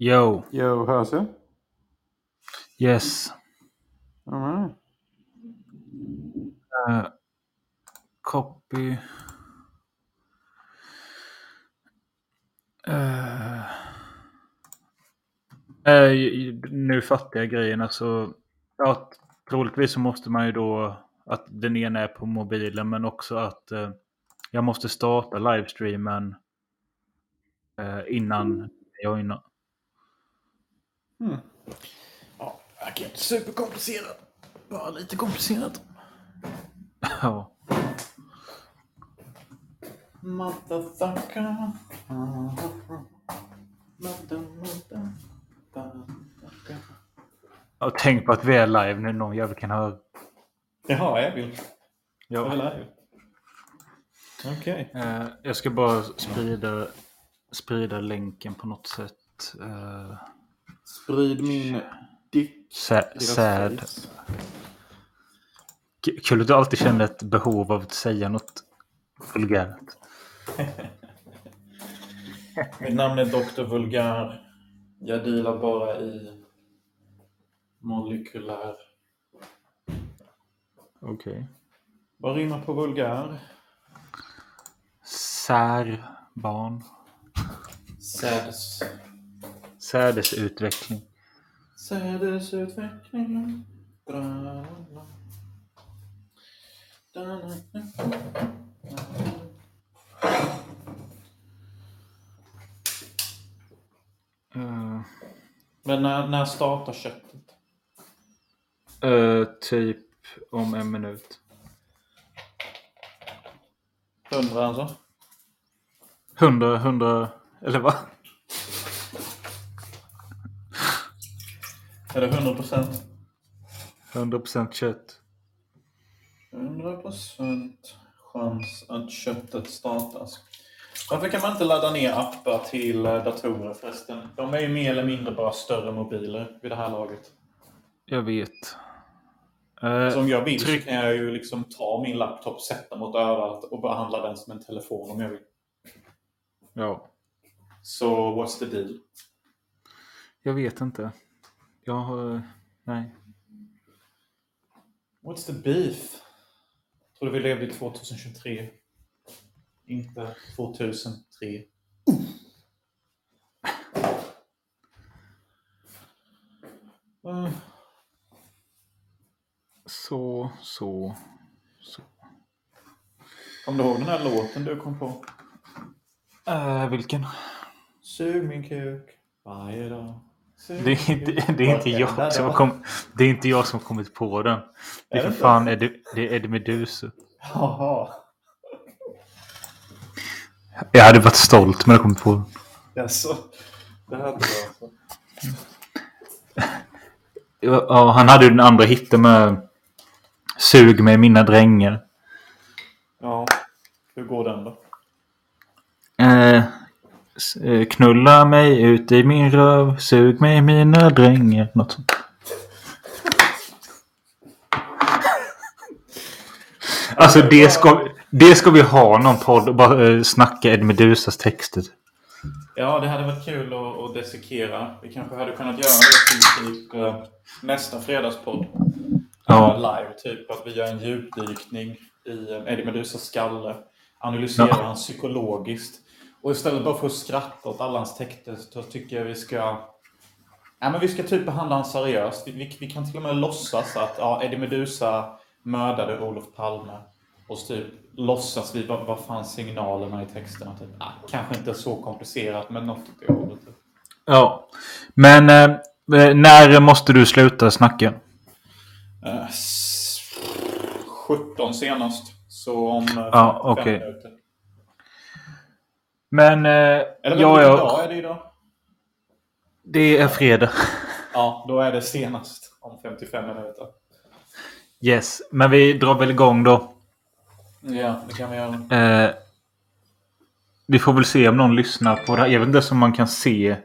Yo. Yo, hörs jag? Yes. Alright. Uh, copy. Uh, uh, nu fattar jag grejen. Alltså, ja, troligtvis så måste man ju då att den ena är på mobilen men också att uh, jag måste starta livestreamen uh, innan jag joinar. Mm. Ja, inte superkomplicerat. Bara lite komplicerat. Ja. Motherfucker. Och tänk på att vi är live nu. Någon jävel kan höra. Jaha, jag vill. Jag Ja. vill live. Okej. Eh, jag ska bara sprida, sprida länken på något sätt. Uh, Sprid min dick. face. K- Kul att du alltid känner ett behov av att säga något vulgärt. Mitt namn är Dr. Vulgär. Jag dealar bara i molekylär. Okej. Vad rimmar på vulgär? Särbarn. Sädes. Sädesutveckling. Sädesutveckling. Dra-la-la. Da-la-la. Eh, Men när, när startar köttet? eh, typ om en minut. Hundra alltså? Hundra, hundra, eller vad? Är det 100 procent? Hundra procent kött. 100 procent chans att köttet startas. Varför kan man inte ladda ner appar till eh, datorer förresten? De är ju mer eller mindre bara större mobiler vid det här laget. Jag vet. Eh, Så om jag vill tryck- så kan jag ju liksom ta min laptop, sätta mot örat och behandla den som en telefon om jag vill. ja. Så what's the deal? Jag vet inte. Jag har... Nej. What's the beef? Jag trodde vi levde i 2023. Inte 2003. Uh. Så, så, så. Kommer du ihåg den här låten du kom på? Eh, vilken? Sug min kuk varje dag. Det är inte, det är inte jag som har kom, Det är inte jag som har kommit på den. Det Är för fan Eddie, det är Eddie Meduza. Jaha. Jag hade varit stolt men jag kommit på den. Jaså? Det hade jag alltså. Ja, han hade ju den andra hitten med Sug mig mina drängar. Ja. Hur går den då? Eh, knulla mig ut i min röv, sug mig mina drängar. Något sånt. Alltså det ska, det ska vi ha någon podd och bara eh, snacka Ed Medusas texter. Ja, det hade varit kul att, att dissekera. Vi kanske hade kunnat göra det till typ eh, nästa fredagspodd. Ja. Eh, Live, typ att vi gör en djupdykning i eh, Eddie Medusas skalle. Analyserar Ja. han psykologiskt. Och istället bara för att skratta åt alla hans texter så tycker jag vi ska... Ja, men vi ska typ behandla honom seriöst. Vi, vi, vi kan till och med låtsas att ja, Eddie Meduza mördade Olof Palme. Och så typ låtsas vi, vad, vad fan signalerna i texterna? Typ. Ah, kanske inte så komplicerat, men något åt det hållet. Typ. Ja. Men eh, eh, när måste du sluta snacka? Eh, s- 17 senast. Så om eh, Ja, fem okej. minuter. Men eh, Eller ja, dag ja, är det idag? det är fredag. Ja, då är det senast om 55 minuter. Yes, men vi drar väl igång då. Ja, det kan vi göra. Eh, vi får väl se om någon lyssnar på det här. Jag vet inte om man kan se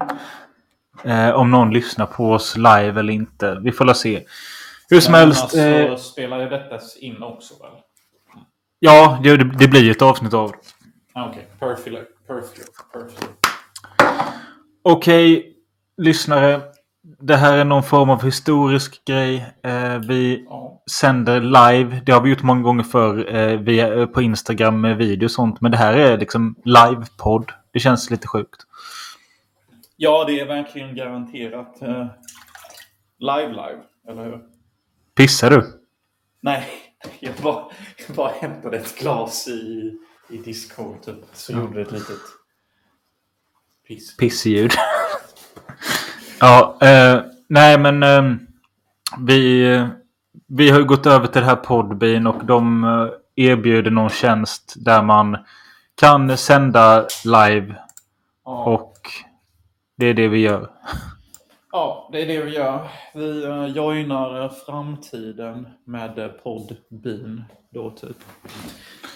eh, om någon lyssnar på oss live eller inte. Vi får la se. Hur som Men helst. Alltså, Eh, spelar ju detta in också väl? ja, det, det blir ju ett avsnitt av det. Okej, perfect. Perfect. Perfect. Okej. lyssnare. Det här är någon form av historisk grej. Eh, vi Ja. sänder live. Det har vi gjort många gånger förr eh, via, eh, på Instagram med video och sånt. Men det här är liksom livepodd. Det känns lite sjukt. ja, det är verkligen garanterat eh, live live, eller hur? Pissar du? Nej, jag bara, jag bara hämtade ett glas i, i Discord typ. Så gjorde det ett litet piss. Pissljud. ja, eh, nej men eh, vi, vi har ju gått över till det här Podbean och de eh, erbjuder någon tjänst där man kan sända live Ja. och det är det vi gör. Ja, det är det vi gör. Vi uh, joinar eh, framtiden med uh, poddbin då typ.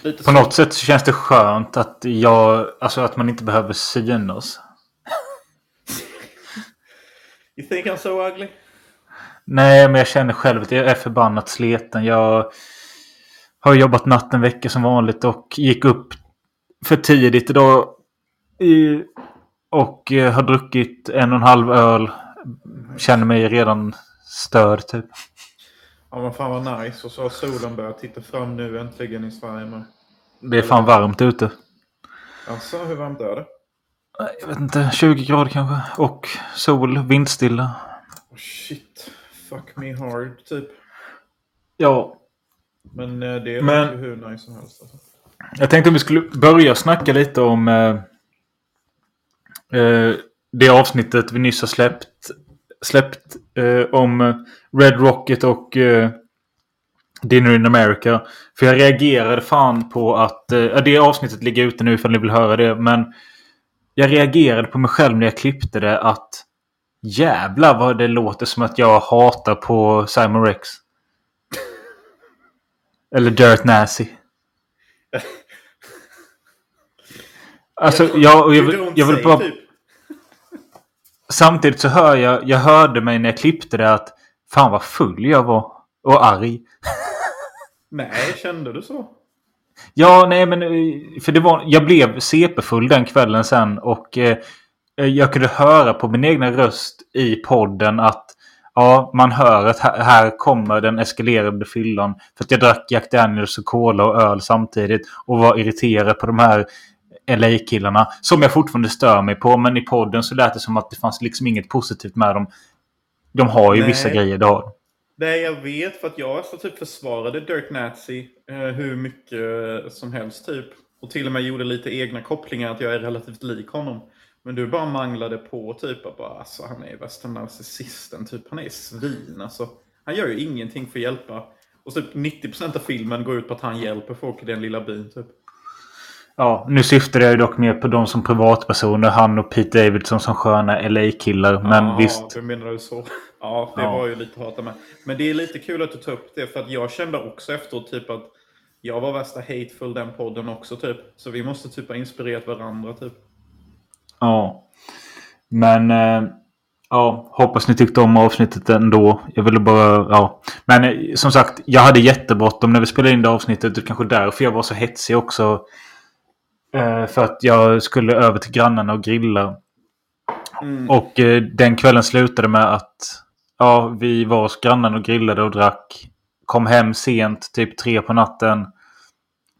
Lite På något sätt så känns det skönt att jag, alltså att man inte behöver synas. You think I'm so ugly? Nej, men jag känner själv att jag är förbannat sliten. Jag har jobbat natt en vecka som vanligt och gick upp för tidigt idag. Och eh, har druckit en och en halv öl. Känner mig redan störd typ. Ja men fan vad nice. Och så har solen börjat titta fram nu äntligen i Sverige med. Det är fan varmt ute. Alltså hur varmt är det? Jag vet inte, 20 grader kanske. Och sol, vindstilla. Oh, shit. Fuck me hard typ. Ja, Men eh, det är Men- ju hur nice som helst. Alltså. Jag tänkte om vi skulle börja snacka lite om eh, eh, det avsnittet vi nyss har släppt. Släppt eh, om Red Rocket och eh, Dinner in America. För jag reagerade fan på att... Eh, det avsnittet ligger ute nu ifall ni vill höra det. Men jag reagerade på mig själv när jag klippte det att jävlar vad det låter som att jag hatar på Simon Rex. Eller Dirt Nazi. Alltså, jag, jag, don't jag vill bara... typ. Samtidigt så hör jag... Jag hörde mig när jag klippte det att... Fan vad full jag var. Och arg. Nej, kände du så? Ja, nej men... eh, För det var... Jag blev CP-full den kvällen sen och... Eh, jag kunde höra på min egna röst i podden att... Ja, man hör att här, här kommer den eskalerande fyllan. För att jag drack Jack Daniels och Cola och öl samtidigt. Och var irriterad på de här LA-killarna. Som jag fortfarande stör mig på. Men i podden så lät det som att det fanns liksom inget positivt med dem. De har ju Nej. vissa grejer då. Nej, jag vet för att jag så typ försvarade Dirk Nazi eh, hur mycket eh, som helst typ. Och till och med gjorde lite egna kopplingar att jag är relativt lik honom. Men du bara manglade på typ att bara, alltså, han är värsta narcissisten typ. Han är svin alltså. Han gör ju ingenting för att hjälpa. Och typ 90% av filmen går ut på att han hjälper folk i den lilla byn typ. Ja, nu syftar jag ju dock mer på dem som privatpersoner. Han och Pete Davidson som sköna LA-killar. Men ja, visst. du menar du så? Ja, det Ja. var ju lite hata med. Men det är lite kul att du tar upp det för att jag kände också efteråt typ att jag var värsta hateful den podden också typ. Så vi måste typ ha inspirerat varandra typ. Ja. Men... Eh, ja, hoppas ni tyckte om avsnittet ändå. Jag ville bara... Ja. Men eh, som sagt, jag hade jättebråttom när vi spelade in det avsnittet. Det kanske därför jag var så hetsig också. Eh, för att jag skulle över till grannarna och grilla. Mm. Och eh, den kvällen slutade med att ja, vi var hos grannen och grillade och drack. Kom hem sent, typ tre på natten.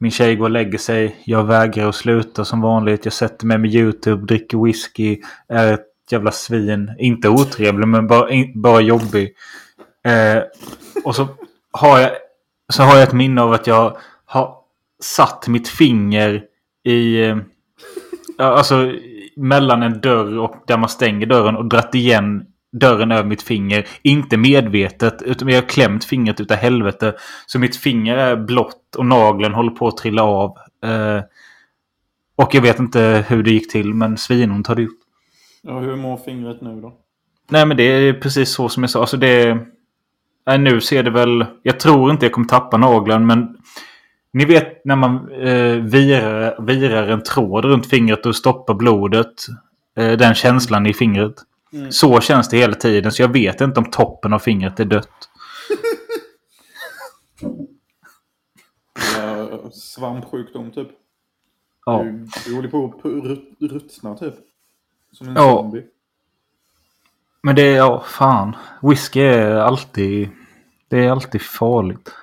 Min tjej går och lägger sig. Jag vägrar att sluta som vanligt. Jag sätter mig med YouTube, dricker whisky. Är ett jävla svin. Inte otrevlig men bara, bara jobbig. Eh, och så har, jag, så har jag ett minne av att jag har satt mitt finger i... Eh, alltså mellan en dörr och där man stänger dörren och dratt igen dörren över mitt finger. Inte medvetet utan jag har klämt fingret utav helvete. Så mitt finger är blått och nageln håller på att trilla av. Eh, och jag vet inte hur det gick till men svinont har det gjort. Ja, hur mår fingret nu då? Nej men det är precis så som jag sa. Alltså det... Nej, nu ser det väl... Jag tror inte jag kommer tappa nageln men... Ni vet när man eh, virar, virar en tråd runt fingret och stoppar blodet. Eh, den känslan i fingret. Mm. Så känns det hela tiden. Så jag vet inte om toppen av fingret är dött. Ja, svampsjukdom typ. Ja. Du, du håller på att ruttna typ. Som en Ja. zombie. Men det är, ja, fan. Whisky är alltid... Det är alltid farligt.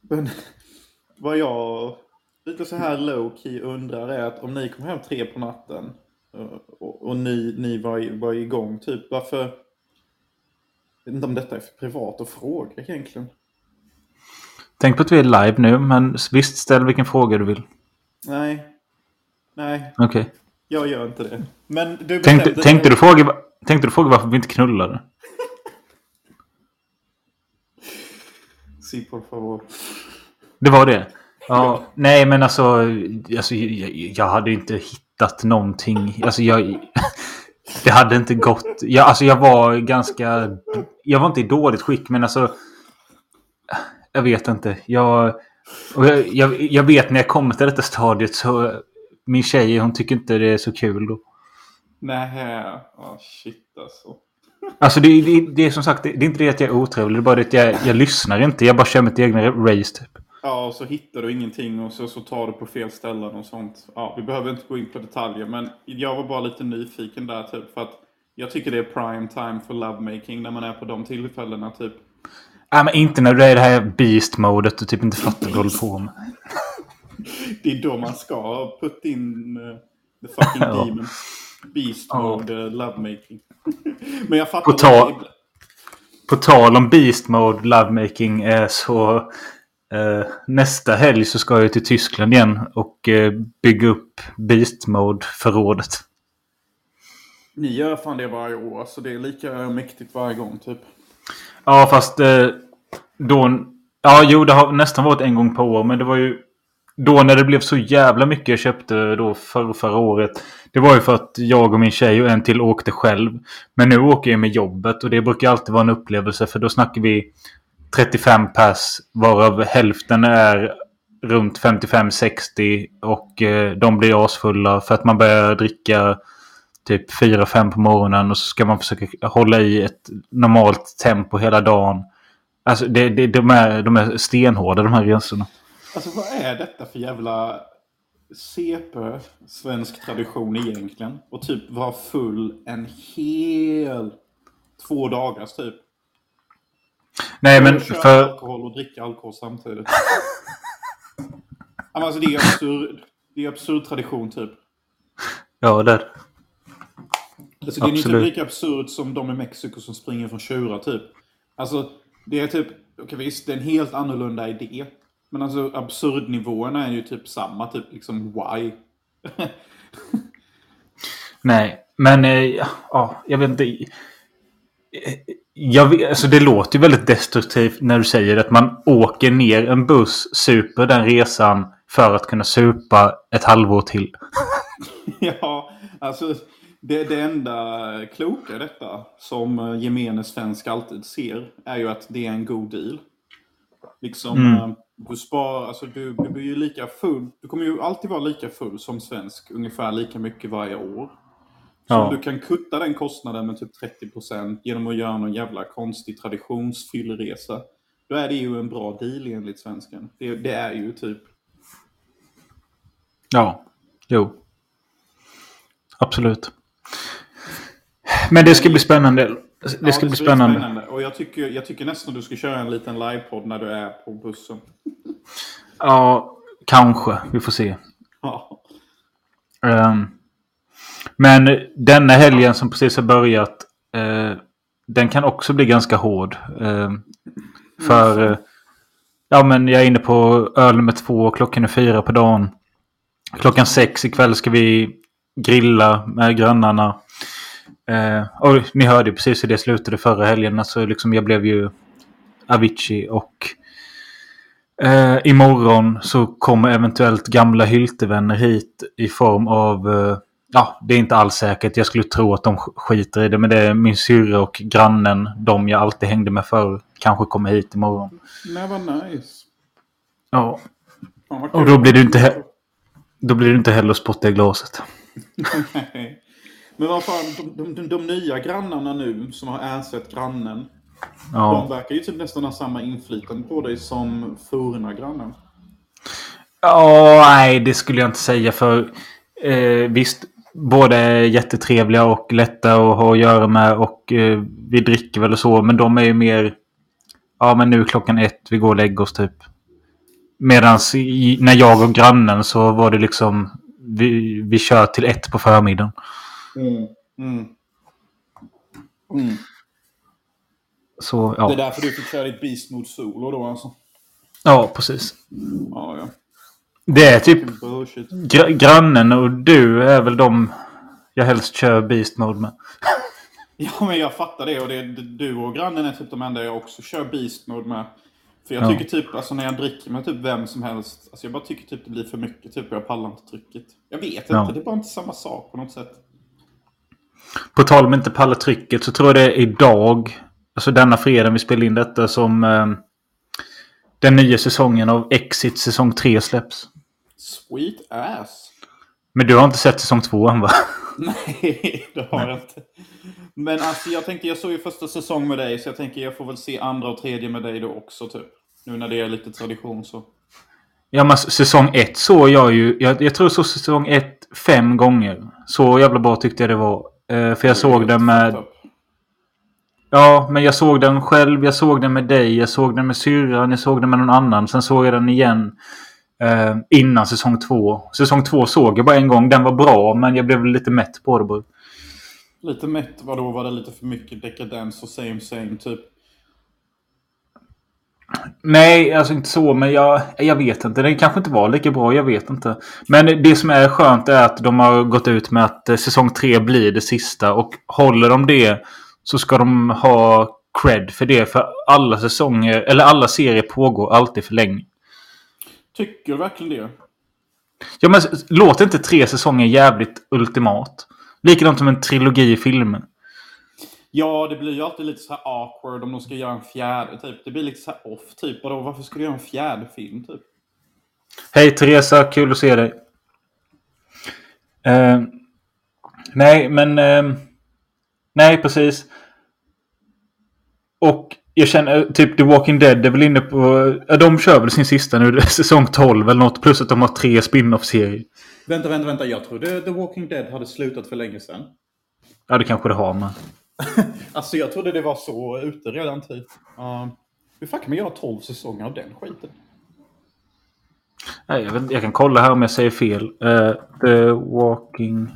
Men vad jag lite så här low key undrar är att om ni kom hem tre på natten eh, och, och ni, ni var, var igång, typ varför... Jag vet inte om detta är för privat att fråga egentligen. Tänk på att vi är live nu, men visst, ställ vilken fråga du vill. Nej. Nej, Okej. jag gör inte det. Men du Tänkte, bestämde tänkte, du fråga, tänkte du fråga varför vi inte knullade? Si, por favor. Det var det? Ja, nej men alltså, alltså jag, jag hade inte hittat någonting. Alltså jag... Det hade inte gått. Jag, alltså jag var ganska... Jag var inte i dåligt skick men alltså... Jag vet inte. Jag, jag, jag, jag vet när jag kommer till detta stadiet så... Min tjej hon tycker inte det är så kul då. Nej, oh, shit alltså. Alltså det, det, det är som sagt, det, det är inte det att jag är otrevlig. Det är bara det att jag, jag lyssnar inte. Jag bara kör mitt egna race typ. Ja, och så hittar du ingenting och så, så tar du på fel ställen och sånt. Ja, vi behöver inte gå in på detaljer, men jag var bara lite nyfiken där typ. För att jag tycker det är prime time för lovemaking när man är på de tillfällena typ. Nej men inte när du är i det här beast-modet och typ inte fattar vad du håller på med. Det är då man ska put in uh, the fucking demon. Beast Ja. mode uh, lovemaking. men jag fattar På är. På tal om beast mode lovemaking eh, så eh, nästa helg så ska jag till Tyskland igen och eh, bygga upp beast mode förrådet. Ni gör fan det varje år, så det är lika mäktigt varje gång typ. Ja fast eh, då... Ja jo det har nästan varit en gång per år men det var ju då när det blev så jävla mycket jag köpte då för, förra året. Det var ju för att jag och min tjej och en till åkte själv. Men nu åker jag med jobbet och det brukar alltid vara en upplevelse för då snackar vi 35 pass varav hälften är runt 55-60 och eh, de blir asfulla för att man börjar dricka typ 4-5 på morgonen och så ska man försöka hålla i ett normalt tempo hela dagen. Alltså det, det, de, är, de är stenhårda de här resorna. Alltså vad är detta för jävla CP, svensk tradition egentligen? Och typ vara full en hel två dagars typ. Nej men köra för... alkohol och dricka alkohol samtidigt. Alltså det är absurd, det är absurd tradition typ. Ja det är det. Alltså, det är inte lika absurd som de i Mexiko som springer från tjurar typ. Alltså det är typ, okej visst det är en helt annorlunda idé. Men alltså absurdnivåerna är ju typ samma, typ liksom why? Nej, men eh, ja, jag vet inte. Jag alltså det låter ju väldigt destruktivt när du säger att man åker ner en buss, super den resan för att kunna supa ett halvår till. ja, alltså det, det enda kloka detta som eh, gemene svensk alltid ser är ju att det är en god deal. Liksom, Mm. eh, du spar, alltså du, du blir ju lika full. Du kommer ju alltid vara lika full som svensk, ungefär lika mycket varje år. Så Ja. om du kan kutta den kostnaden med typ 30% genom att göra någon jävla konstig traditionsfyllresa. Då är det ju en bra deal enligt svensken. Det, det är ju typ Ja, jo. Absolut. Men det ska bli spännande. Det Ja, ska bli spännande. Och jag tycker, jag tycker nästan du ska köra en liten livepodd när du är på bussen. Ja, kanske. Vi får se. Ja. Ehm, men denna helgen som precis har börjat. eh, den kan också bli ganska hård. Ehm, för... eh, ja men jag är inne på öl nummer två. Klockan är fyra på dagen. Klockan sex ikväll ska vi grilla med grannarna. Eh, och ni hörde ju precis hur det slutade förra helgen. Alltså liksom jag blev ju Avicii och Eh, imorgon så kommer eventuellt gamla Hyltevänner hit i form av... Eh, ja, det är inte alls säkert. Jag skulle tro att de sk- skiter i det. Men det är min syrra och grannen, de jag alltid hängde med förr, kanske kommer hit imorgon. Nej, vad nice. Ja, vad och då blir det inte, då blir det inte heller att spotta i glaset. Nej. Men vad fan, de, de, de, nya grannarna nu som har ersatt grannen. Ja. De verkar ju typ nästan ha samma inflytande på dig som forna grannen. Ja, nej, det skulle jag inte säga för... Eh, visst, båda är jättetrevliga och lätta att ha att göra med. Och eh, vi dricker väl och så. Men de är ju mer... Ja, men nu är klockan ett. Vi går och lägger oss typ. Medan när jag och grannen så var det liksom... Vi, vi kör till ett på förmiddagen. Mm. Mm. Mm. Så, ja. Det är därför du fick köra ditt Beast mot Solo då alltså? Ja, precis. Ja, ja. Det är typ... Gr grannen och du är väl de jag helst kör Beast Mode med. Ja, men jag fattar det. Och det, du och grannen är typ de enda jag också kör Beast Mode med. För jag tycker typ, alltså när jag dricker med typ vem som helst, alltså jag bara tycker typ det blir för mycket. Typ jag pallar inte trycket. Jag vet inte, ja. det är bara inte samma sak på något sätt. På tal om inte palla trycket så tror jag det är idag, alltså denna fredag vi spelar in detta som eh, den nya säsongen av Exit säsong 3 släpps. Sweet ass. Men du har inte sett säsong 2 än va? Nej, det har jag inte. Men alltså jag tänkte, jag såg ju första säsong med dig så jag tänker jag får väl se andra och tredje med dig då också typ. Nu när det är lite tradition så. Ja men säsong 1 såg jag ju, jag, jag tror såg säsong 1 fem gånger. Så jävla bra tyckte jag det var. Uh, för jag såg den med... Ja, men jag såg den själv, jag såg den med dig, jag såg den med syrran, jag såg den med någon annan. Sen såg jag den igen eh, innan säsong två. Säsong två såg jag bara en gång. Den var bra, men jag blev lite mätt på det. Lite mätt? Vadå? Var det lite för mycket dekadens och same same typ? Nej, alltså inte så, men jag, jag vet inte. Den kanske inte var lika bra, jag vet inte. Men det som är skönt är att de har gått ut med att eh, säsong tre blir det sista. Och håller de det så ska de ha cred för det. För alla säsonger, eller alla serier pågår alltid för länge. Tycker du verkligen det? Ja, men låter inte tre säsonger jävligt ultimat? Likadant som en trilogi i filmen. Ja, det blir ju alltid lite så här awkward om de ska göra en fjärde typ. Det blir lite så här off typ. Vadå, varför ska du göra en fjärde film typ? Hej Teresa, kul att se dig. Uh, nej, men... Uh, nej, precis. Och jag känner typ The Walking Dead är väl inne på... De kör väl sin sista nu, säsong 12 eller något. Plus att de har tre spin-off-serier. Vänta, vänta, vänta. Jag trodde The Walking Dead hade slutat för länge sedan. Ja, det kanske det har, men... alltså, jag trodde det var så ute redan typ. Uh, hur fan kan man göra 12 säsonger av den skiten? Nej, jag, vet, jag kan kolla här om jag säger fel. Uh, The Walking...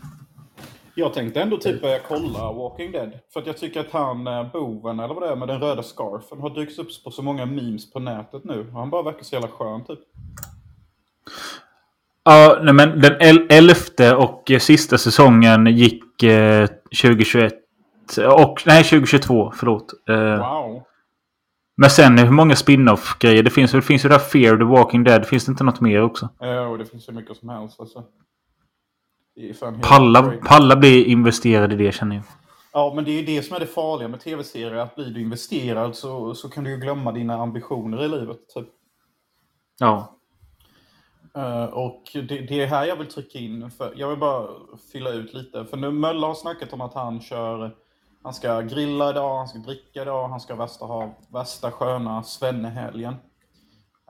Jag tänkte ändå typ börja kolla Walking Dead. För att jag tycker att han, eh, boven eller vad det är med den röda scarfen, har dykt upp på så många memes på nätet nu. Och han bara verkar så jävla skön typ. Ja, nej, men den el elfte och sista säsongen gick eh, 2021. Och, nej, 2022. Förlåt. Eh, wow. Men sen hur många spin-off grejer? Det finns, det finns ju där Fear the Walking Dead. Finns det inte något mer också? Ja, och det finns ju mycket som helst alltså. Palla, palla blir investerad i det känner jag. Ja, men det är det som är det farliga med tv-serier. Att blir du investerad så, så kan du ju glömma dina ambitioner i livet. Typ. Ja. Uh, och det, det, är här jag vill trycka in. För jag vill bara fylla ut lite. För nu Mölla har snackat om att han kör... Han ska grilla idag, han ska dricka idag, han ska värsta ha värsta sköna svennehelgen.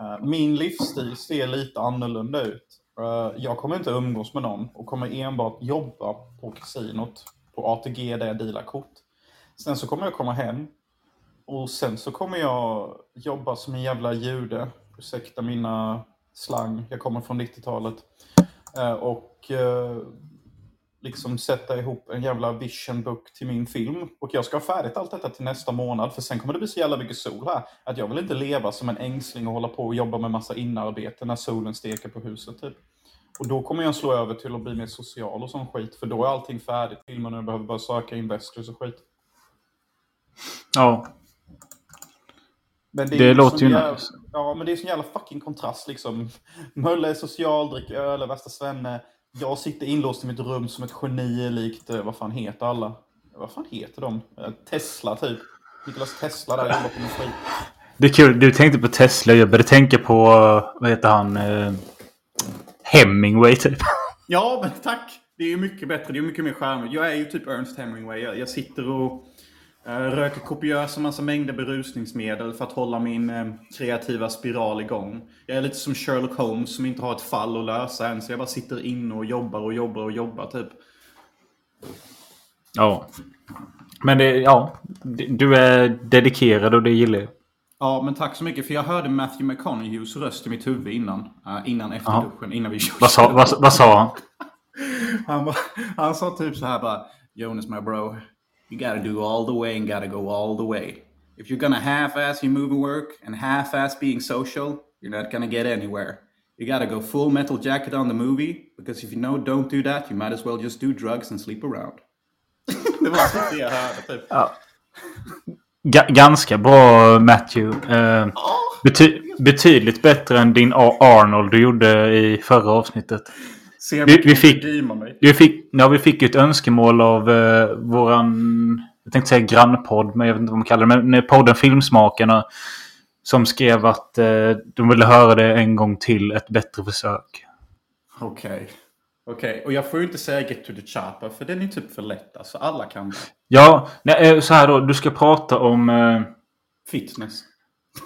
Uh, min livsstil ser lite annorlunda ut. Eh, jag kommer inte umgås med någon och kommer enbart jobba på kasinot på ATG där jag dealar kort. Sen så kommer jag komma hem och sen så kommer jag jobba som en jävla jude. Ursäkta mina slang, jag kommer från 90-talet. Eh, och eh, liksom sätta ihop en jävla vision book till min film. Och jag ska ha färdigt allt detta till nästa månad, för sen kommer det bli så jävla mycket sol här. Att jag vill inte leva som en ängsling och hålla på och jobba med massa inarbete när solen steker på huset, typ. Och då kommer jag slå över till att bli mer social och sån skit, för då är allting färdigt. Filmen och behöver bara söka investors och skit. Ja. Men det, det låter ju jävla, nice. Ja, men det är sån jävla fucking kontrast liksom. Mölle är social, dricker öl, är värsta svenne. Jag sitter inlåst i mitt rum som ett geni likt, eh, vad fan heter alla? Vad fan heter de? Eh, Tesla typ. Niklas Tesla där jobbar på min skit. Det är kul, du tänkte på Tesla. Jag började tänka på, vad heter han? Eh, Hemingway typ. Ja, men tack. Det är ju mycket bättre. Det är mycket mer charmigt. Jag är ju typ Ernst Hemingway. Jag, jag sitter och uh, röker kopiösa massa mängder berusningsmedel för att hålla min uh, kreativa spiral igång. Jag är lite som Sherlock Holmes som inte har ett fall att lösa än. Så jag bara sitter inne och jobbar och jobbar och jobbar typ. Ja. Men det, ja, du är dedikerad och det gillar jag. Ja, men tack så mycket. För jag hörde Matthew McConaugheys röst i mitt huvud innan. Uh, innan efter Ja. duschen, innan vi. Vad sa, vad, vad sa han? Han, bara, han sa typ så här bara. Jonas my bro. You gotta do all the way and gotta go all the way. If you're gonna half-ass your movie work and half-ass being social, you're not gonna get anywhere. You gotta go full metal jacket on the movie. Because if you know don't do that, you might as well just do drugs and sleep around. det var typ det jag hörde typ. Ga- ganska bra Matthew. Eh, bety betydligt bättre än din A- Arnold du gjorde i förra avsnittet. Se Vi- vi fick-. Vi fick, ja, vi fick ett önskemål av eh, våran, jag tänkte säga grannpodd, men jag vet inte vad man kallar det. Men podden Filmsmakarna. Som skrev att eh, de ville höra det en gång till, ett bättre försök. Okej. Okej, och jag får ju inte säga Get to the Chopper för den är typ för lätt. Alltså alla kan det. Ja, nej, eh, så här då. Du ska prata om... Eh, Fitness.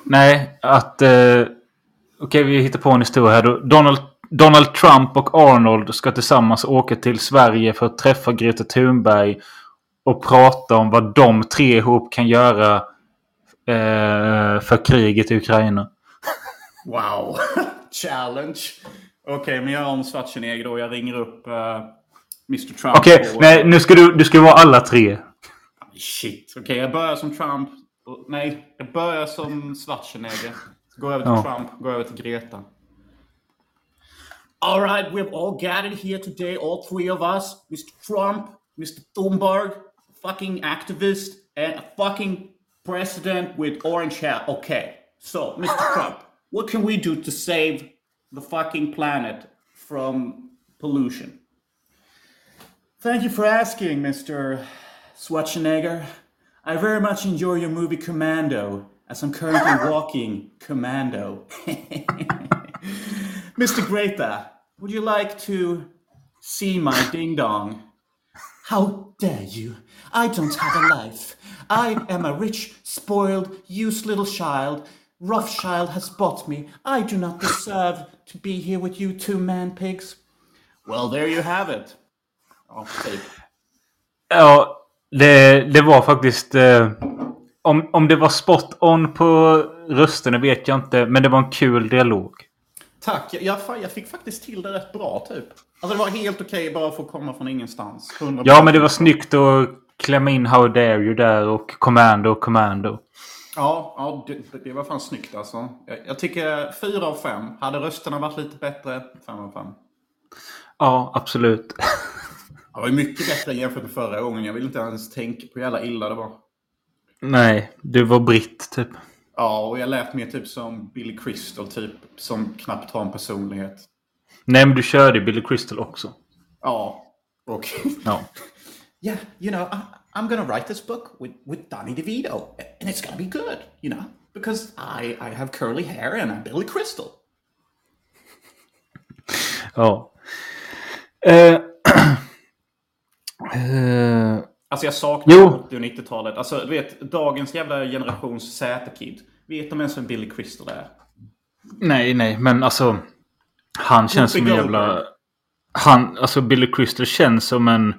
nej, att... Eh, Okej, vi hittar på en historia här då. Donald, Donald Trump och Arnold ska tillsammans åka till Sverige för att träffa Greta Thunberg. Och prata om vad de tre ihop kan göra eh, för kriget i Ukraina. Wow! Challenge! Okej, men jag är om Schwarzenegger då. Jag ringer upp uh, Mr Trump. Okej, och- nej, nu ska du, du ska vara alla tre. Shit. Okej, jag börjar som Trump. Nej, jag börjar som Schwarzenegger. Går över till Ja. Trump, går över till Greta. All right, we've all gathered here today, all three of us. Mr. Trump, Mr. Thunberg, fucking activist, and a fucking president with orange hair. Okay, so, Mr. Trump, what can we do to save the fucking planet from pollution? Thank you for asking, Mr. Schwarzenegger. I very much enjoy your movie Commando, as I'm currently walking Commando. Mr. Greta, would you like to see my ding dong? How dare you? I don't have a life. I am a rich, spoiled, used little child. Rothschild has bought me. I do not deserve to be here with you two man pigs. Well, there you have it. Ja, typ. Ja, det, det var faktiskt... Eh, om, om det var spot on på rösterna vet jag inte. Men det var en kul dialog. Tack. Jag, jag, jag fick faktiskt till det rätt bra, typ. Alltså, det var helt okej bara för att komma från ingenstans. 100%. Ja, men det var snyggt att klämma in How dare you där och Commando Commando. Ja, ja det, det var fan snyggt alltså. Jag, jag tycker fyra av fem. Hade rösterna varit lite bättre, fem av fem. Ja, absolut. Det var mycket bättre jämfört med förra gången. Jag vill inte ens tänka på hur jävla illa det var. Nej, du var britt typ. Ja, och jag lät mer typ som Billy Crystal, typ. Som knappt har en personlighet. Nej, men du körde Billy Crystal också. Ja, och... Ja. yeah, you know, I, I'm gonna write this book with, with Donny DeVito, and it's gonna be good, you know, because I, I have curly hair and I'm Billy Crystal. Ja. Eh, eh, Alltså jag saknar Jo. 80 och 90-talet. Alltså du vet, dagens jävla generations Z-kid. Vet de ens vem Billy Crystal är? nej, nej, men alltså. Han känns som en jävla... Han, alltså Billy Crystal känns som en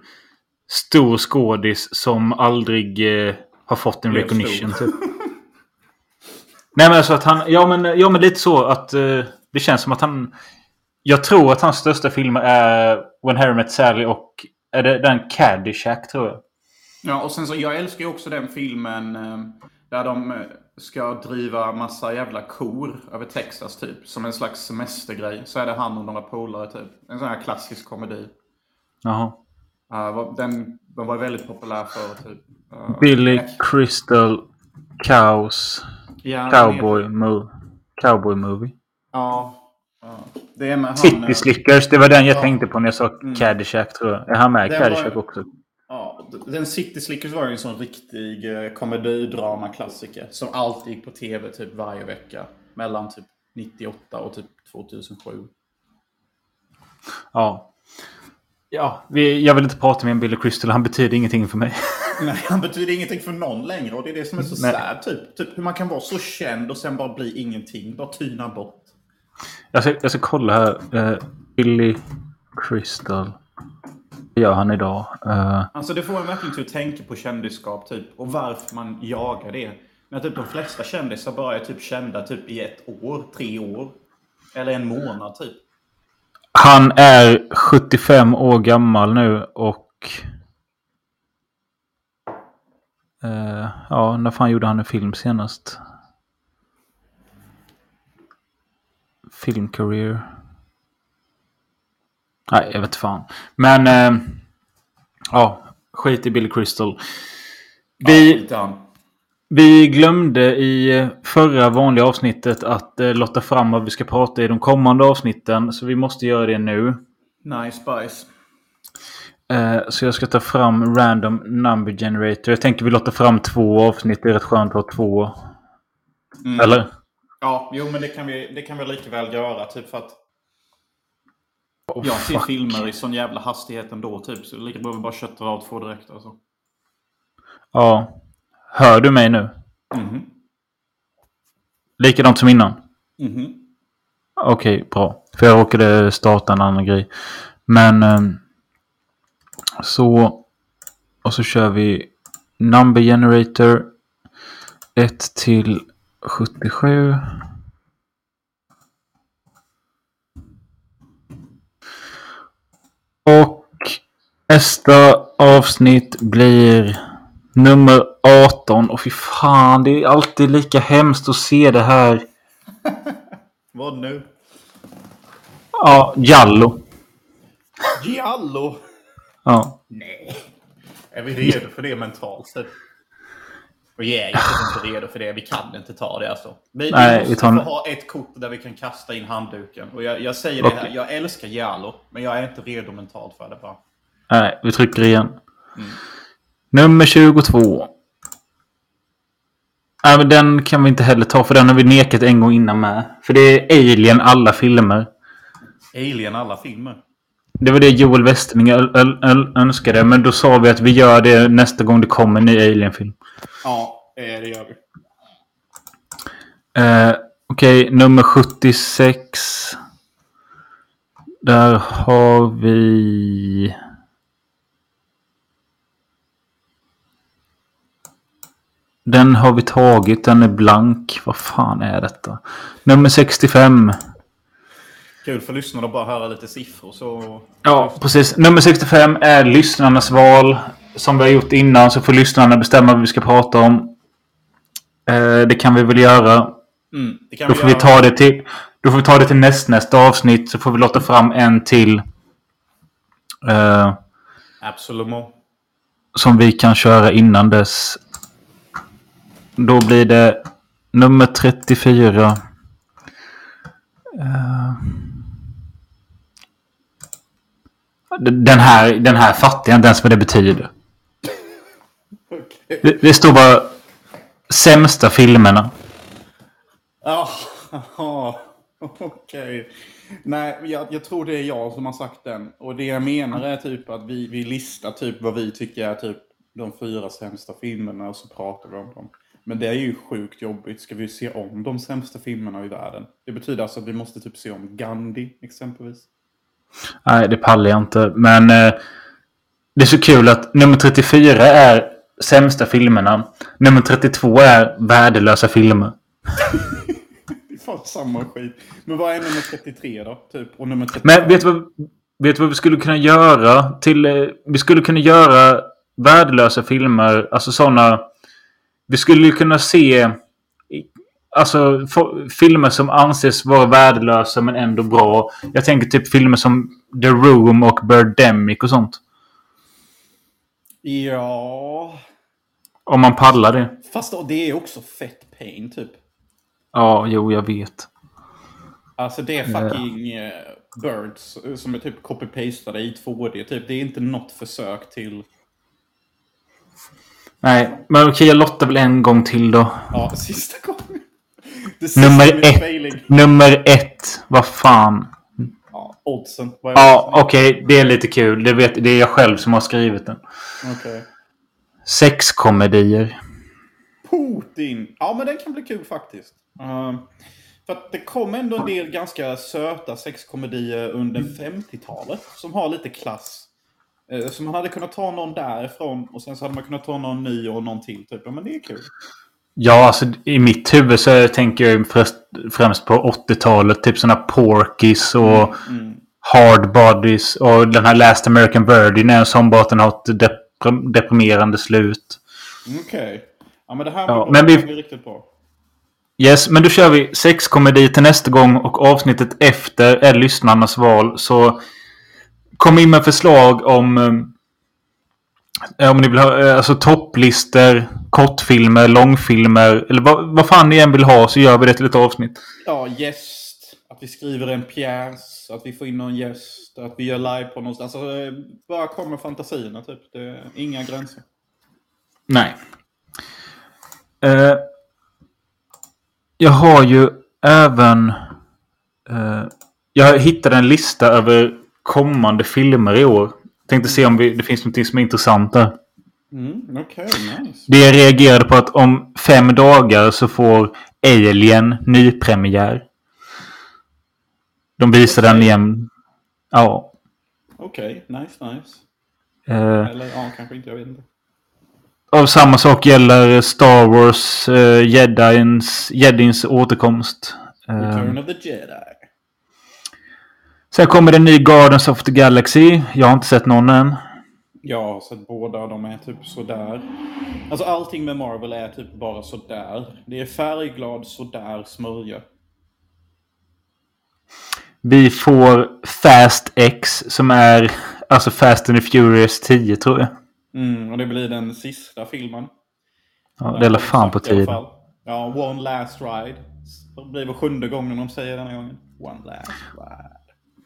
stor skådis som aldrig eh, har fått en recognition. Typ. Nej men alltså att han... Ja men, ja, men lite så att eh, det känns som att han... Jag tror att hans största filmer är When Harry Met Sally och... Är det den Caddyshack tror jag? Ja, och sen så, jag älskar ju också den filmen eh, där de eh, ska driva massa jävla kor över Texas typ. Som en slags semestergrej. Så är det han och några polare typ. En sån här klassisk komedi. Jaha. Uh, den, den var väldigt populär för typ. eh, Billy Crystal Cows ja, Cowboy, mo Cowboy Movie. Ja. ja. Det är med han... City Slickers, det var den jag Ja. tänkte på när jag sa Caddyshack tror jag. Är han med i Den var- Caddyshack också? Den City Slickers var ju en sån riktig eh, komedidrama-klassiker. Som alltid gick på tv typ varje vecka. Mellan typ 98 och typ 2007. Ja. Ja, vi, jag vill inte prata med en Billy Crystal. Han betyder ingenting för mig. Nej, han betyder ingenting för någon längre. Och det är det som är så Nej. sad. Typ. typ hur man kan vara så känd och sen bara bli ingenting. Bara tyna bort. Jag ska, jag ska kolla här. Eh, Billy Crystal. Gör han idag. Uh, Alltså det får en verkligen till att tänka på kändisskap typ. Och varför man jagar det. När typ de flesta kändisar bara är typ kända typ i ett år, tre år. Eller en månad typ. han är 75 år gammal nu och... eh, ja, när fan gjorde han en film senast? Film career. Nej, jag vet fan. Men... eh, ja, skit i Billy Crystal. Vi... Ja. Vi glömde i förra vanliga avsnittet att eh, lotta fram vad vi ska prata i de kommande avsnitten. Så vi måste göra det nu. Nice spice. Eh, Så jag ska ta fram random number generator. Jag tänker vi lottar fram två avsnitt. Det är rätt skönt att ha två. Mm. Eller? Ja, jo men det kan vi, det kan vi lika väl göra. Typ för att Oh, jag ser fuck. filmer i sån jävla hastighet ändå typ. Så det är lika bra vi bara köttar av två direkt alltså. Ja. Hör du mig nu? Mhm. Likadant som innan? Mhm. Okej, bra. För jag råkade starta en annan grej. Men... ehm, så... Och så kör vi number generator. 1 till 77. Och nästa avsnitt blir nummer 18. Och fy fan, det är alltid lika hemskt att se det här. Vad nu? Ja, Jallo. Giallo! Ja. Nej. Är vi redo för det mentalt? Typ? Och jag är inte redo för det. Vi kan inte ta det alltså. Vi, Nej, vi vi måste tar- få ha ett kort där vi kan kasta in handduken. Och jag, jag säger det här. Jag älskar Giallo. Men jag är inte redo mentalt för det bara. Nej, vi trycker igen. Nummer 22. Nej, men den kan vi inte heller ta för den har vi nekat en gång innan med. För det är Alien alla filmer. Alien alla filmer. Det var det Joel öl- önskade. Men då sa vi att vi gör det nästa gång det kommer en ny Alien-film. Ja, eh, det gör vi. Eh, Okej, nummer 76. Där har vi... Den har vi tagit. Den är blank. Vad fan är detta? Nummer 65. Kul för lyssnarna att bara höra lite siffror så... Ja, precis. Nummer 65 är lyssnarnas val. Som vi har gjort innan så får lyssnarna bestämma vad vi ska prata om. Eh, det kan vi väl göra. Mm, Då vi får vi ta det till, då får vi ta det till nästnästa avsnitt. Så får vi låta fram en till. Eh, Absolut. som vi kan köra innan dess. Då blir det nummer 34. Eh, den, här, den här fattar jag inte ens vad det betyder. Det, det står bara sämsta filmerna. Ja, okej. Nej, jag, jag tror det är jag som har sagt den. Och det jag menar är typ att vi, vi listar typ vad vi tycker är typ de fyra sämsta filmerna och så pratar vi om dem. Men det är ju sjukt jobbigt. Ska vi se om de sämsta filmerna i världen? Det betyder alltså att vi måste typ se om Gandhi exempelvis. Nej, det pallar jag inte. Men eh, det är så kul att nummer 34 är sämsta filmerna. Nummer 32 är värdelösa filmer. Det är fan samma skit. Men vad är nummer 33 då? Typ? Och nummer 35? Men vet du vad, vet du vad vi skulle kunna göra? Till, eh, vi skulle kunna göra värdelösa filmer. Alltså sådana... Vi skulle kunna se... Alltså få- filmer som anses vara värdelösa men ändå bra. Jag tänker typ filmer som The Room och Birdemic och sånt. Ja... Om man pallar det. Fast det är också fett pain typ. Ja, jo, jag vet. Alltså det är fucking eh, Birds eh, som är typ copy-pastade i 2D. Typ. Det är inte något försök till... Nej, men okej, jag lottar väl en gång till då. Ja, sista gången. Nummer ett. failing. Nummer ett. Vad fan. Ja, oddsen. Ja, okej. det är lite kul. Det, vet, det är jag själv som har skrivit den. Okej. Sexkomedier. Putin. Ja, men den kan bli kul faktiskt. Uh, för att det kom ändå en del ganska söta sexkomedier under 50-talet som har lite klass. Eh, Så man hade kunnat ta någon därifrån och sen så hade man kunnat ta någon ny och någon till. Typ. Ja, men det är kul. Ja, alltså i mitt huvud så tänker jag främst, på 80-talet. Typ sådana Porkies och Mm. Hard Bodies. Och den här Last American Virgin är en sån bara att den har ett deprimerande slut. Okej. Ja, men det här Ja, men vi- blir riktigt bra. Yes, men då kör vi sexkomedi till nästa gång och avsnittet efter är lyssnarnas val. Så kom in med förslag om eh, om ni vill ha eh, alltså topplistor, kortfilmer, långfilmer eller vad, vad fan ni än vill ha så gör vi det till ett avsnitt. Ja, gäst. Att vi skriver en pjäs. Att vi får in någon gäst. Att vi gör live på någonstans. Alltså, eh, bara kom med fantasierna typ. Inga gränser. Nej. Eh, jag har ju även... Eh, jag hittade en lista över kommande filmer i år. Tänkte se om vi, det finns något som är intressant där. Mm, Okej, nice. Det jag reagerade på att om fem dagar så får Alien nypremiär. De visar den igen. Ja. Okej, nice, nice. Eh, Eller ja, kanske inte. Jag vet inte. och samma sak gäller Star Wars eh, Jedins, Jedins återkomst. Eh, Return of the Jedi. sen kommer det en ny Guardians of the Galaxy. Jag har inte sett någon än. Jag har sett båda. De är typ sådär. Alltså allting med Marvel är typ bara sådär. Det är färgglad sådär smörja. Vi får Fast X som är alltså Fast and the Furious 10 tror jag. Mm, och det blir den sista filmen. Ja, det är fan på tiden. Ja, One Last Ride. Det blir väl sjunde gången de säger denna gången. One Last Ride.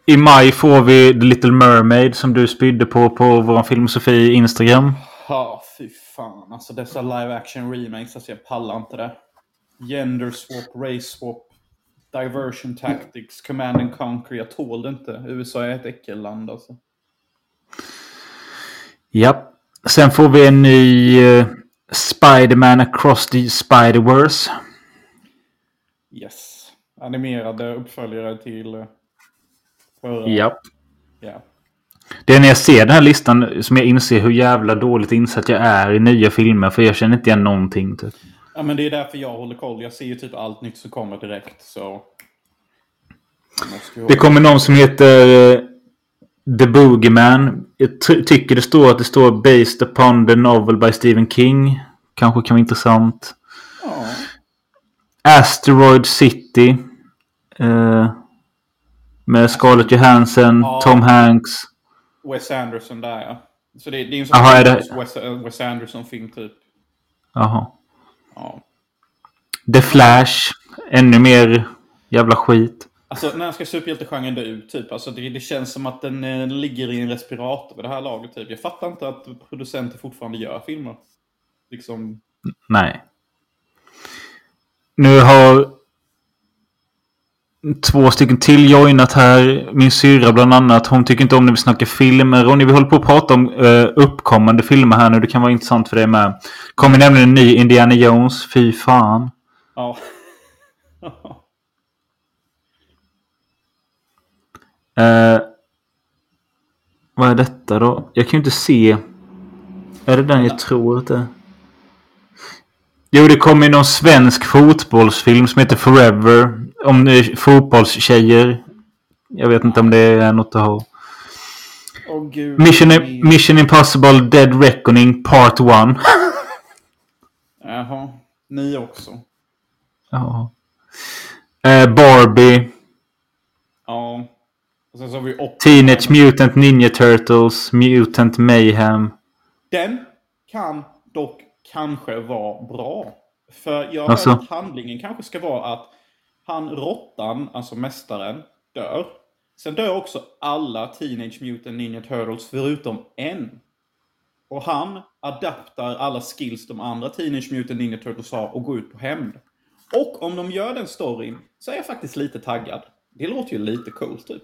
I maj får vi The Little Mermaid som du spydde på på vår filmosofi Instagram. Ja, fy fan. Alltså dessa live action remakes, alltså jag pallar inte det. Gender swap, race swap, diversion tactics, command and conquer. Jag tål det inte. USA är ett äckelland alltså. Ja. Sen får vi en ny uh, Spider-Man Across the Spider-Verse. Yes. Animerade uppföljare till eh, förra. Ja. Ja. Det är när jag ser den här listan som jag inser hur jävla dåligt insatt jag är i nya filmer. För jag känner inte igen någonting. Typ. Ja, men det är därför jag håller koll. Jag ser ju typ allt nytt som kommer direkt, så... Det kommer någon som heter eh, The Boogeyman. Jag ty- tycker det står att det står Based upon the novel by Stephen King. Kanske kan vara intressant. Ja. Asteroid City. Eh, med Scarlett Johansson, Ja. Tom Hanks. Wes Anderson där ja. Så det, det är en sån Jaha, är det- Wes, Wes Anderson-film typ. Jaha. Ja. The Flash. Ännu mer jävla skit. Alltså när ska superhjältegenren dö ut typ? Alltså det, det känns som att den eh, ligger i en respirator vid det här laget typ. Jag fattar inte att producenter fortfarande gör filmer. Liksom... Nej. Nu har två stycken till joinat här. Min syrra bland annat. Hon tycker inte om när vi snackar filmer. Och när vi håller på att prata om uh, uppkommande filmer här nu. Det kan vara intressant för dig med. Kommer nämligen en ny Indiana Jones. Fy fan. Ja. Eh, vad är detta då? Jag kan ju inte se. Är det den jag tror att det är? Jo, det kommer någon svensk fotbollsfilm som heter Forever. Om fotbollstjejer. Jag vet inte om det är något att ha. Åh gud. Mission, Mission Impossible Dead Reckoning Part 1. Jaha. Ni också. Ja. Eh, Barbie. Ja. Och sen så har vi. Teenage Mutant Ninja Turtles. Mutant Mayhem. Den kan dock kanske vara bra. För jag Alltså? att handlingen kanske ska vara att han råttan, alltså mästaren, dör. Sen dör också alla Teenage Mutant Ninja Turtles förutom en. Och han adaptar alla skills de andra Teenage Mutant Ninja Turtles har och går ut på hämnd. Och om de gör den storyn så är jag faktiskt lite taggad. Det låter ju lite coolt typ.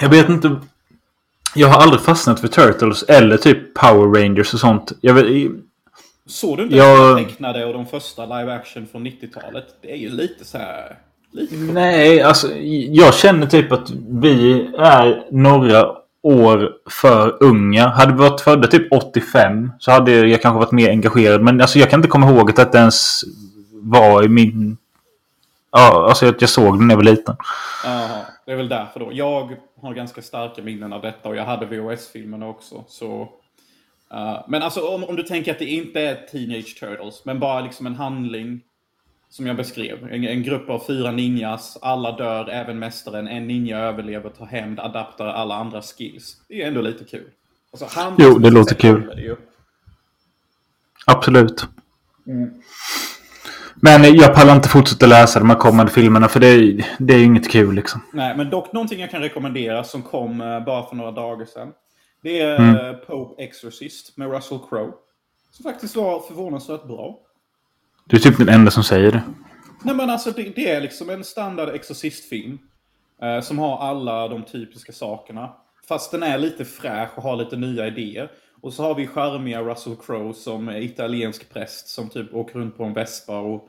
Jag vet inte. Jag har aldrig fastnat för Turtles eller typ Power Rangers och sånt. Jag vet, Såg du inte Jag- de tecknade och de första live action från 90-talet? Det är ju lite så här... Lite nej, alltså jag känner typ att vi är några år för unga. Hade vi varit födda typ 85 så hade jag kanske varit mer engagerad. Men alltså, jag kan inte komma ihåg att det ens var i min... Ja, alltså att jag såg den när jag var liten. Jaha, det är väl därför då. Jag har ganska starka minnen av detta och jag hade VHS-filmerna också. Så, uh, men alltså om, om du tänker att det inte är Teenage Turtles, men bara liksom en handling som jag beskrev. En, en, grupp av fyra ninjas, alla dör, även mästaren. En ninja överlever, tar hämnd, adaptar alla andra skills. Det är ändå lite kul. Alltså, jo, det låter kul. Det Absolut. Mm. Men jag pallar inte fortsätta läsa de här kommande filmerna för det är, det är inget kul liksom. Nej, men dock någonting jag kan rekommendera som kom uh, bara för några dagar sedan. Det är mm. uh, Pope Exorcist med Russell Crowe. Som faktiskt var förvånansvärt bra. Du är typ den enda som säger det. Nej men alltså det, det är liksom en standard Exorcist-film. Uh, som har alla de typiska sakerna. Fast den är lite fräsch och har lite nya idéer. Och så har vi charmiga Russell Crowe som är italiensk präst som typ åker runt på en vespa och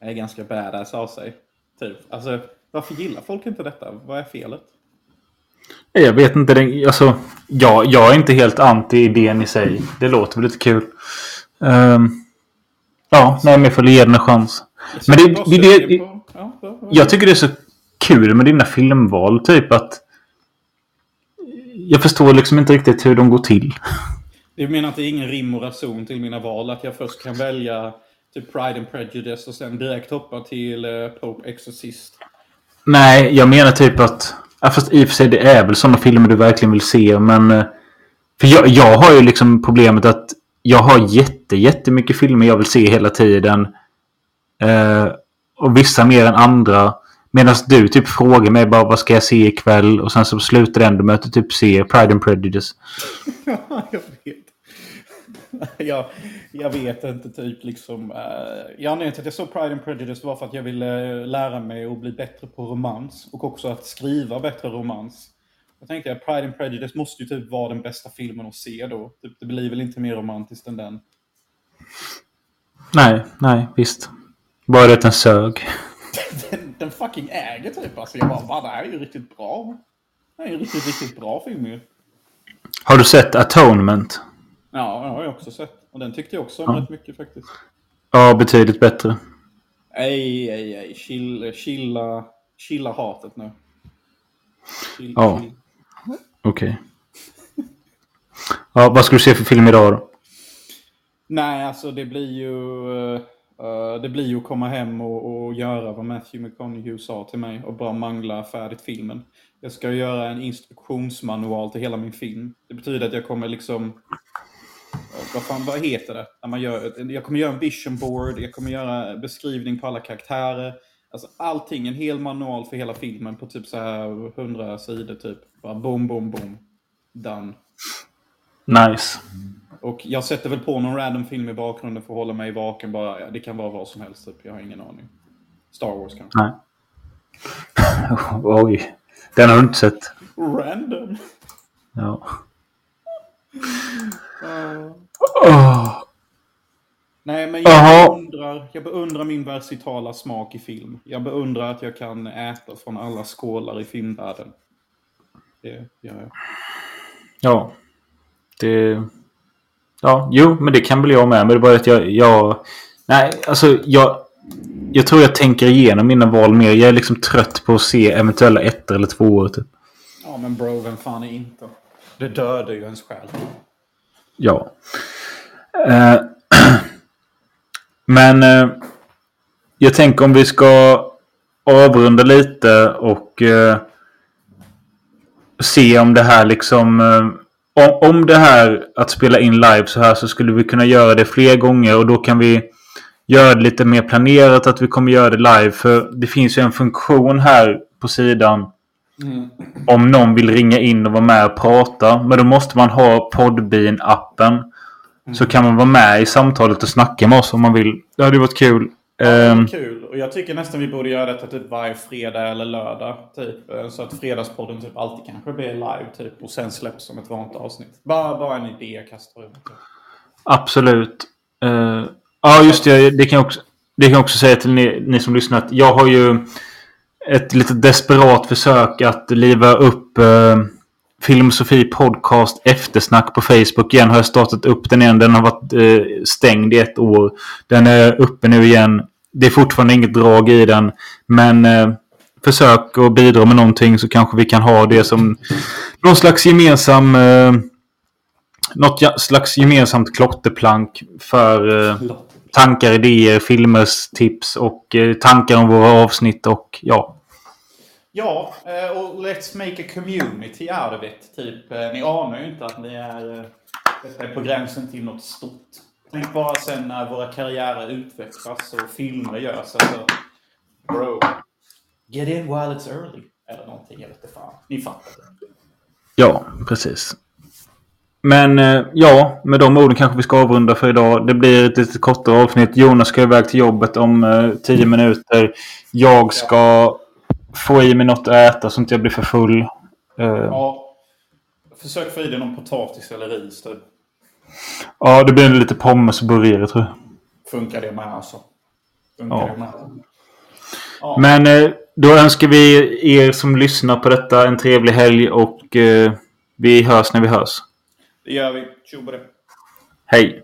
är ganska badass av sig. Typ. Alltså, varför gillar folk inte detta? Vad är felet? Jag vet inte. alltså, jag, jag är inte helt anti idén i sig. Det låter väl lite kul. Um, ja, nej, men jag får ge den en chans. Men det, det, det, det jag tycker det är så kul med dina filmval. Typ att jag förstår liksom inte riktigt hur de går till. Du menar att det är ingen rim och reson till mina val? Att jag först kan välja typ Pride and Prejudice och sen direkt hoppa till uh, Pope Exorcist? Nej, jag menar typ att... Ja, fast i och för sig det är väl sådana filmer du verkligen vill se, men... Eh, för jag, jag har ju liksom problemet att jag har jätte, jättemycket filmer jag vill se hela tiden. Eh, och vissa mer än andra. Medan du typ frågar mig bara vad ska jag se ikväll? Och sen så slutar det ändå med att du typ ser Pride and Prejudice. ja, jag vet. jag, jag vet inte typ liksom. Uh, jag anledningen till att jag såg Pride and Prejudice var för att jag ville eh, lära mig att bli bättre på romans. Och också att skriva bättre romans. Jag tänkte att Pride and Prejudice måste ju typ vara den bästa filmen att se då. Typ, det blir väl inte mer romantiskt än den. Nej, nej, visst. Bara att den sög. den, den fucking äger typ. Alltså jag bara, det här är ju riktigt bra. Det här är ju riktigt, riktigt bra film ju. Har du sett Atonement? Ja, det har jag också sett. Och den tyckte jag också om ja. rätt mycket faktiskt. Ja, betydligt bättre. Nej, nej, nej. Chill, chilla, chilla hatet nu. Chill, ja. Okej. Okay. ja, vad ska du se för film idag då? Nej, alltså det blir ju... Uh, det blir ju att komma hem och, och göra vad Matthew McConaughey sa till mig och bara mangla färdigt filmen. Jag ska göra en instruktionsmanual till hela min film. Det betyder att jag kommer liksom vad fan, vad heter det? När man gör, jag kommer göra en vision board, jag kommer göra beskrivning på alla karaktärer. Alltså allting, en hel manual för hela filmen på typ så här 100 sidor typ. Bara boom, boom, boom. Done. Nice. Och jag sätter väl på någon random film i bakgrunden för att hålla mig vaken bara. Ja, det kan vara vad som helst typ, jag har ingen aning. Star Wars kanske. Nej. Oj. Den har du inte sett. Random. Ja. Oh. Nej, men jag beundrar, jag beundrar min versatila smak i film. Jag beundrar att jag kan äta från alla skålar i filmvärlden. Det gör jag. Ja. Det... Ja, jo, men det kan väl jag med. Men det är bara att jag... jag... Nej, alltså jag... Jag tror jag tänker igenom mina val mer. Jag är liksom trött på att se eventuella ettor eller tvåor typ. Ja, men bro, vem fan är inte? Det dödar ju ens själ. Ja. Eh, men eh, jag tänker om vi ska avrunda lite och eh, se om det här liksom... Eh, om, om det här att spela in live så här så skulle vi kunna göra det fler gånger och då kan vi göra det lite mer planerat att vi kommer göra det live. För det finns ju en funktion här på sidan. Mm. Om någon vill ringa in och vara med och prata. Men då måste man ha Podbean-appen. Så kan man vara med i samtalet och snacka med oss om man vill. Det hade varit kul. Ja, det um, kul. Och jag tycker nästan vi borde göra detta typ varje fredag eller lördag. Typ. Eh, så att fredagspodden typ alltid kanske blir live typ. Och sen släpps som ett vanligt avsnitt. Bara, bara en idé jag kastar ut. Absolut. Uh, ja, just det. Det kan jag också, det kan jag också säga till ni, ni som lyssnar. Jag har ju ett lite desperat försök att liva upp uh, Filmosofi Podcast Eftersnack på Facebook igen. Har jag startat upp den igen. Den har varit eh, stängd i ett år. Den är uppe nu igen. Det är fortfarande inget drag i den. Men eh, försök att bidra med någonting så kanske vi kan ha det som någon slags gemensam... Eh, något slags gemensamt klotterplank för eh, tankar, idéer, filmers tips och eh, tankar om våra avsnitt och ja. Ja, eh, och let's make a community of it. Typ, eh, ni anar ju inte att ni är, är på gränsen till något stort. Tänk bara sen när våra karriärer utvecklas och filmer görs. Alltså, bro, get in while it's early. Eller någonting, jag vet inte fan. Ni fattar. Det. Ja, precis. Men ja, med de orden kanske vi ska avrunda för idag. Det blir ett lite kortare avsnitt. Jonas ska iväg till jobbet om eh, tio minuter. Jag ska få i mig något att äta så att jag blir för full. Uh, ja. Försök få i dig någon potatis eller ris typ. Ja, det blir lite pommes och burgare tror jag. Funkar det med alltså? Funkar ja. det med? Ja. Men eh, då önskar vi er som lyssnar på detta en trevlig helg och eh, vi hörs när vi hörs. Det gör vi. Tjo det. Hej.